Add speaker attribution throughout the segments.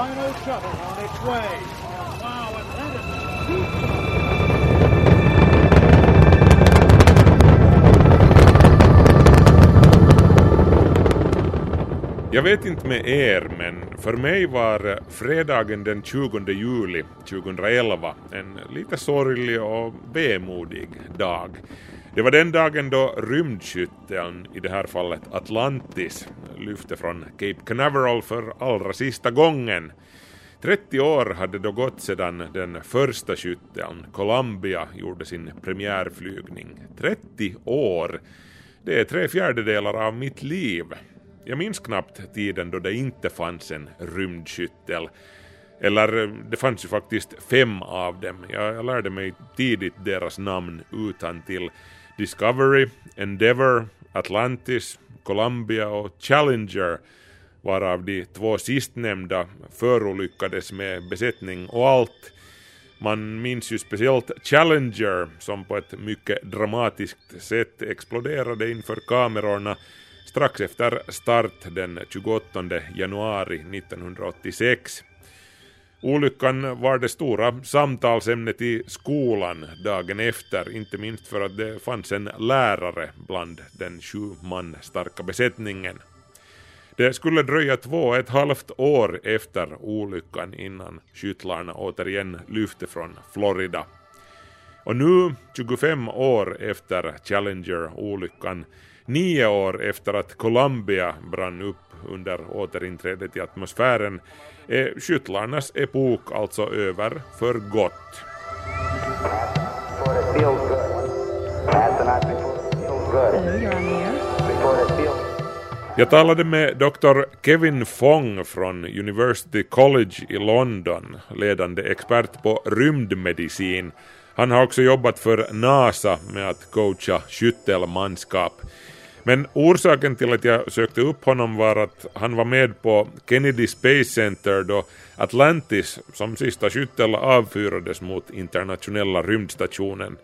Speaker 1: final shuttle on its way. Wow, Atlantis.
Speaker 2: Jag vet inte med er, men för mig var fredagen den 20 juli 2011 en lite sorglig och vemodig dag. Det var den dagen då rymdskytteln, i det här fallet Atlantis, lyfte från Cape Canaveral för allra sista gången. 30 år hade då gått sedan den första skytteln, Columbia, gjorde sin premiärflygning. 30 år! Det är tre fjärdedelar av mitt liv. Jag minns knappt tiden då det inte fanns en rymdskyttel. Eller det fanns ju faktiskt fem av dem. Jag lärde mig tidigt deras namn utan till Discovery, Endeavour, Atlantis, Columbia och Challenger varav de två sistnämnda förolyckades med besättning och allt. Man minns ju speciellt Challenger som på ett mycket dramatiskt sätt exploderade inför kamerorna strax efter start den 28 januari 1986. Olyckan var det stora samtalsämnet i skolan dagen efter, inte minst för att det fanns en lärare bland den sju man starka besättningen. Det skulle dröja två och ett halvt år efter olyckan innan skyttlarna återigen lyfte från Florida. Och nu, 25 år efter Challenger-olyckan, nio år efter att Columbia brann upp under återinträdet i atmosfären, är skyttlarnas epok alltså över för gott. Jag talade med Dr. Kevin Fong från University College i London, ledande expert på rymdmedicin. Han har också jobbat för NASA med att coacha skyttelmanskap. Men orsaken till att jag sökte upp honom var att han var med på Kennedy Space Center då Atlantis som sista skyttel avfyrades mot internationella rymdstationen.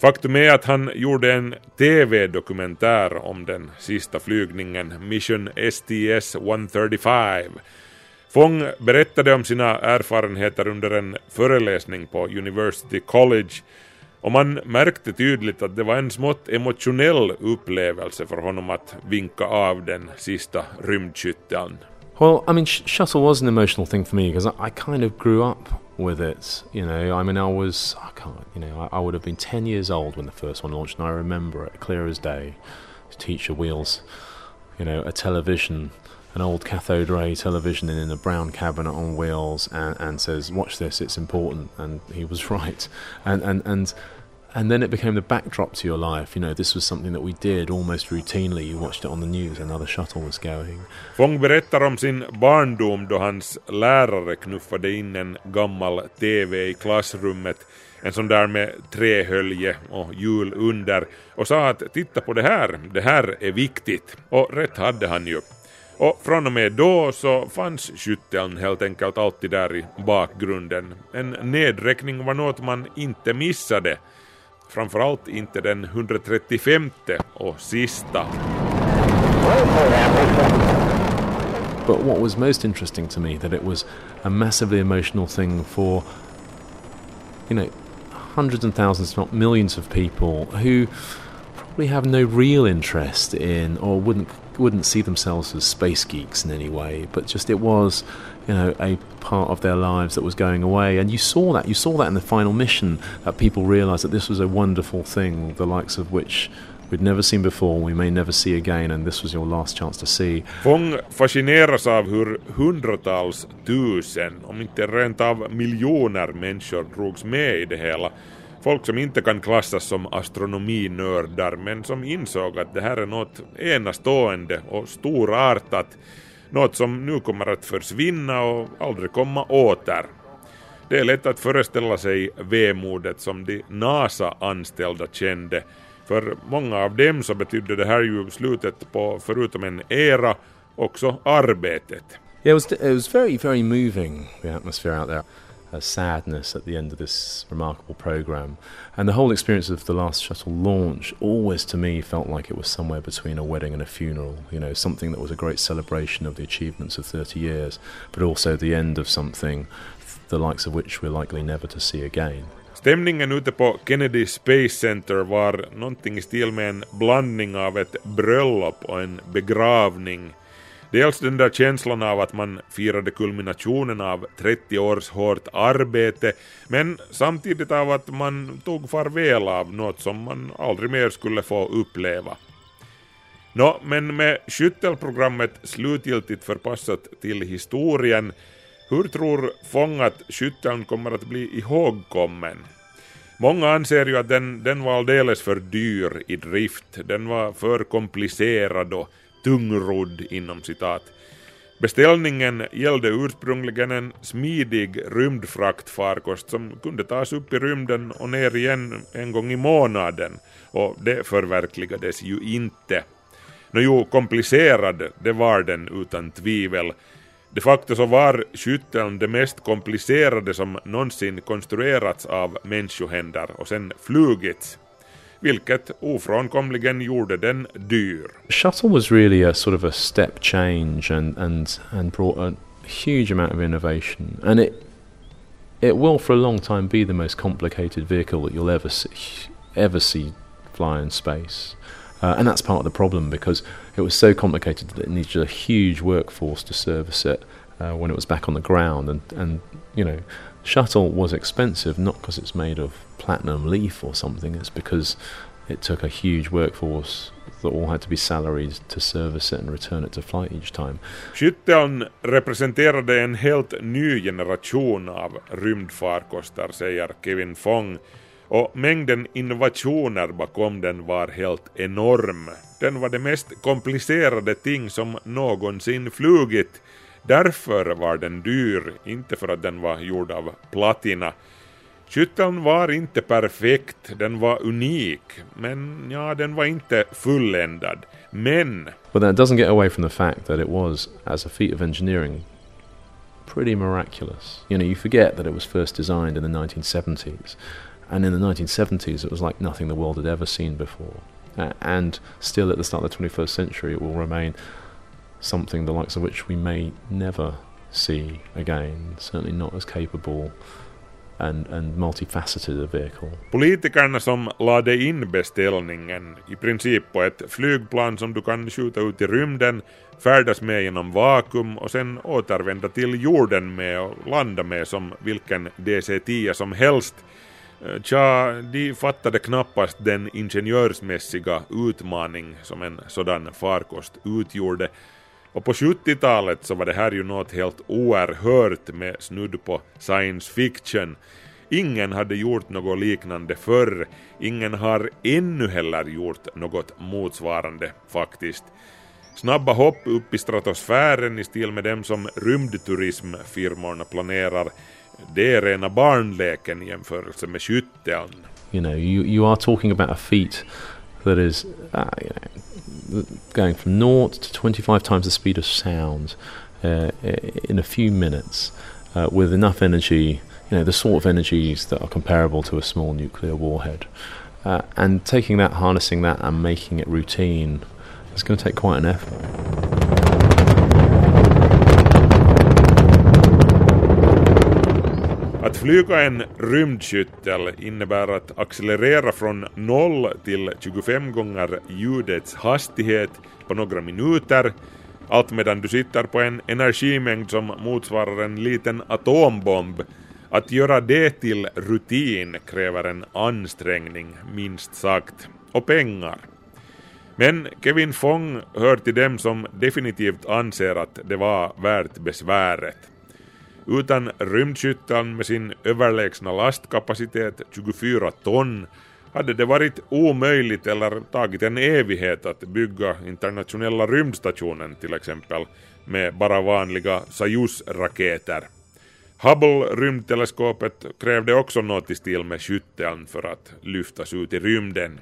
Speaker 2: Faktum är att han gjorde en TV-dokumentär om den sista flygningen, Mission STS-135. Fong berättade om sina erfarenheter under en föreläsning på University College och man märkte tydligt att det var en smått emotionell upplevelse för honom att vinka av den sista rymdskytteln.
Speaker 3: Well, I mean, sh- shuttle was an emotional thing for me because I, I, kind of grew up with it. You know, I mean, I was, I can't, you know, I, I, would have been 10 years old when the first one launched, and I remember it clear as day. Teacher wheels, you know, a television an old cathode ray television in a brown cabinet on wheels and, and says, "Watch this, it's important." And he was right. And and and and then it became the backdrop to your life. You know, this was something that we did almost routinely. You watched it on the news, another shuttle was going.
Speaker 2: Fång berättar om sin barndom då hans lärare knuffade in en gammal TV i klassrummet en sån där med trähölje och hjul under och sa att titta på det här, det här är viktigt. Och rätt hade han ju. Och från och med då så fanns skytteln helt enkelt alltid där i bakgrunden. En nedräkning var något man inte missade. Framförallt inte den 135 och sista.
Speaker 3: But what was most interesting to me that it was a massively emotional thing for you know hundreds and thousands, not millions of people who probably have no real interest in or wouldn't wouldn't see themselves as space geeks in any way, but just it was, you know, a part of their lives that was going away. And you saw that. You saw that in the final mission that people realised that this was a wonderful thing, the likes of which we'd never seen before, we may never see again, and this was your last chance to see.
Speaker 2: Fång fascineras av hur hundratals tusen, om inte rent av miljoner människor drogs med i det hela folk som inte kan klassas som astronominördar men som insåg att det här är något enastående och storartat, något som nu kommer att försvinna och aldrig komma åter. Det är lätt att föreställa sig vemodet som de NASA-anställda kände, för många av dem så betydde det här ju slutet på, förutom en era, också arbetet.
Speaker 3: Yeah, it was, it was very, very moving, the atmosphere out there. Uh, sadness at the end of this remarkable program. And the whole experience of the last shuttle launch always to me felt like it was somewhere between a wedding and a funeral, you know, something that was a great celebration of the achievements of 30 years, but also the end of something the likes of which we're likely never to see again.
Speaker 2: Stämningen ute på Kennedy Space Center var någonting i stil med en blandning av ett bröllop och en begravning. Dels den där känslan av att man firade kulminationen av 30 års hårt arbete, men samtidigt av att man tog farväl av något som man aldrig mer skulle få uppleva. Nå, men med skyttelprogrammet slutgiltigt förpassat till historien, hur tror Fång att skytteln kommer att bli ihågkommen? Många anser ju att den, den var alldeles för dyr i drift, den var för komplicerad och tungrodd inom citat. Beställningen gällde ursprungligen en smidig rymdfraktfarkost som kunde tas upp i rymden och ner igen en gång i månaden och det förverkligades ju inte. Nå jo, komplicerad det var den utan tvivel. De facto så var skytteln det mest komplicerade som någonsin konstruerats av människohänder och sen flugits vilket ofrånkomligen gjorde den dyr.
Speaker 3: Shuttle was really a sort of a step change and, and, and brought a huge amount of innovation. And it, it will for a long time be the most complicated vehicle that you'll ever see, ever see fly in space. Uh, and that's part of the problem because it was so complicated that it needed a huge workforce to service it uh, when it was back on the ground. And, and, you know, shuttle was expensive not because it's made of platinum leaf or something, it's because it took a huge workforce that all had to be salaried to service it and return it to flight each time.
Speaker 2: Skytteln representerade en helt ny generation av rymdfarkoster, säger Kevin Fong, och mängden innovationer bakom den var helt enorm. Den var det mest komplicerade ting som någonsin flugit. Därför var den dyr, inte för att den var gjord av platina. Kytteln var inte perfekt, den var unik, men ja, den var inte fulländad. Men...
Speaker 3: But that doesn't get away from the fact that it was, as a feat of engineering, pretty miraculous. You know, you forget that it was first designed in the 1970s, and in the 1970s it was like nothing the world had ever seen before. Uh, and still at the start of the 21st century it will remain something the likes of which we may never see again, certainly not as capable and, and multifaceted a vehicle.
Speaker 2: Politikerna som lade in beställningen i princip på ett flygplan som du kan skjuta ut i rymden, färdas med genom vakuum och sen återvända till jorden med och landa med som vilken DC-10 som helst. Eh, tja, de fattade knappast den ingenjörsmässiga utmaning som en sådan farkost utgjorde och på 70-talet så var det här ju något helt oerhört med snudd på science fiction. Ingen hade gjort något liknande förr, ingen har ännu heller gjort något motsvarande faktiskt. Snabba hopp upp i stratosfären i stil med dem som rymdturismfirmorna planerar, det är rena barnleken i jämförelse med skytteln.
Speaker 3: You know, you, you are talking about a feat that is, uh, you know, going from naught to 25 times the speed of sound uh, in a few minutes uh, with enough energy, you know, the sort of energies that are comparable to a small nuclear warhead. Uh, and taking that, harnessing that, and making it routine is going to take quite an effort.
Speaker 2: Flyga en rymdskyttel innebär att accelerera från 0 till 25 gånger ljudets hastighet på några minuter, allt medan du sitter på en energimängd som motsvarar en liten atombomb. Att göra det till rutin kräver en ansträngning, minst sagt, och pengar. Men Kevin Fong hör till dem som definitivt anser att det var värt besväret. Utan rymdskytteln med sin överlägsna lastkapacitet 24 ton hade det varit omöjligt eller tagit en evighet att bygga internationella rymdstationen till exempel med bara vanliga Soyuz-raketer. Hubble-rymdteleskopet krävde också något i stil med skytteln för att lyftas ut i rymden.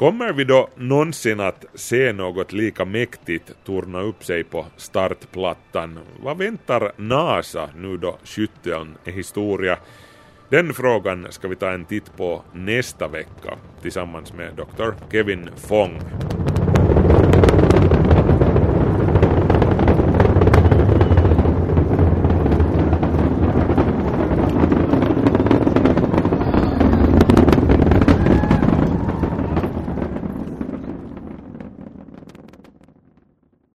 Speaker 2: Kommer vi då någonsin att se något lika mäktigt torna upp sig på startplattan? Vad väntar NASA nu då skytteln är historia? Den frågan ska vi ta en titt på nästa vecka tillsammans med Dr. Kevin Fong.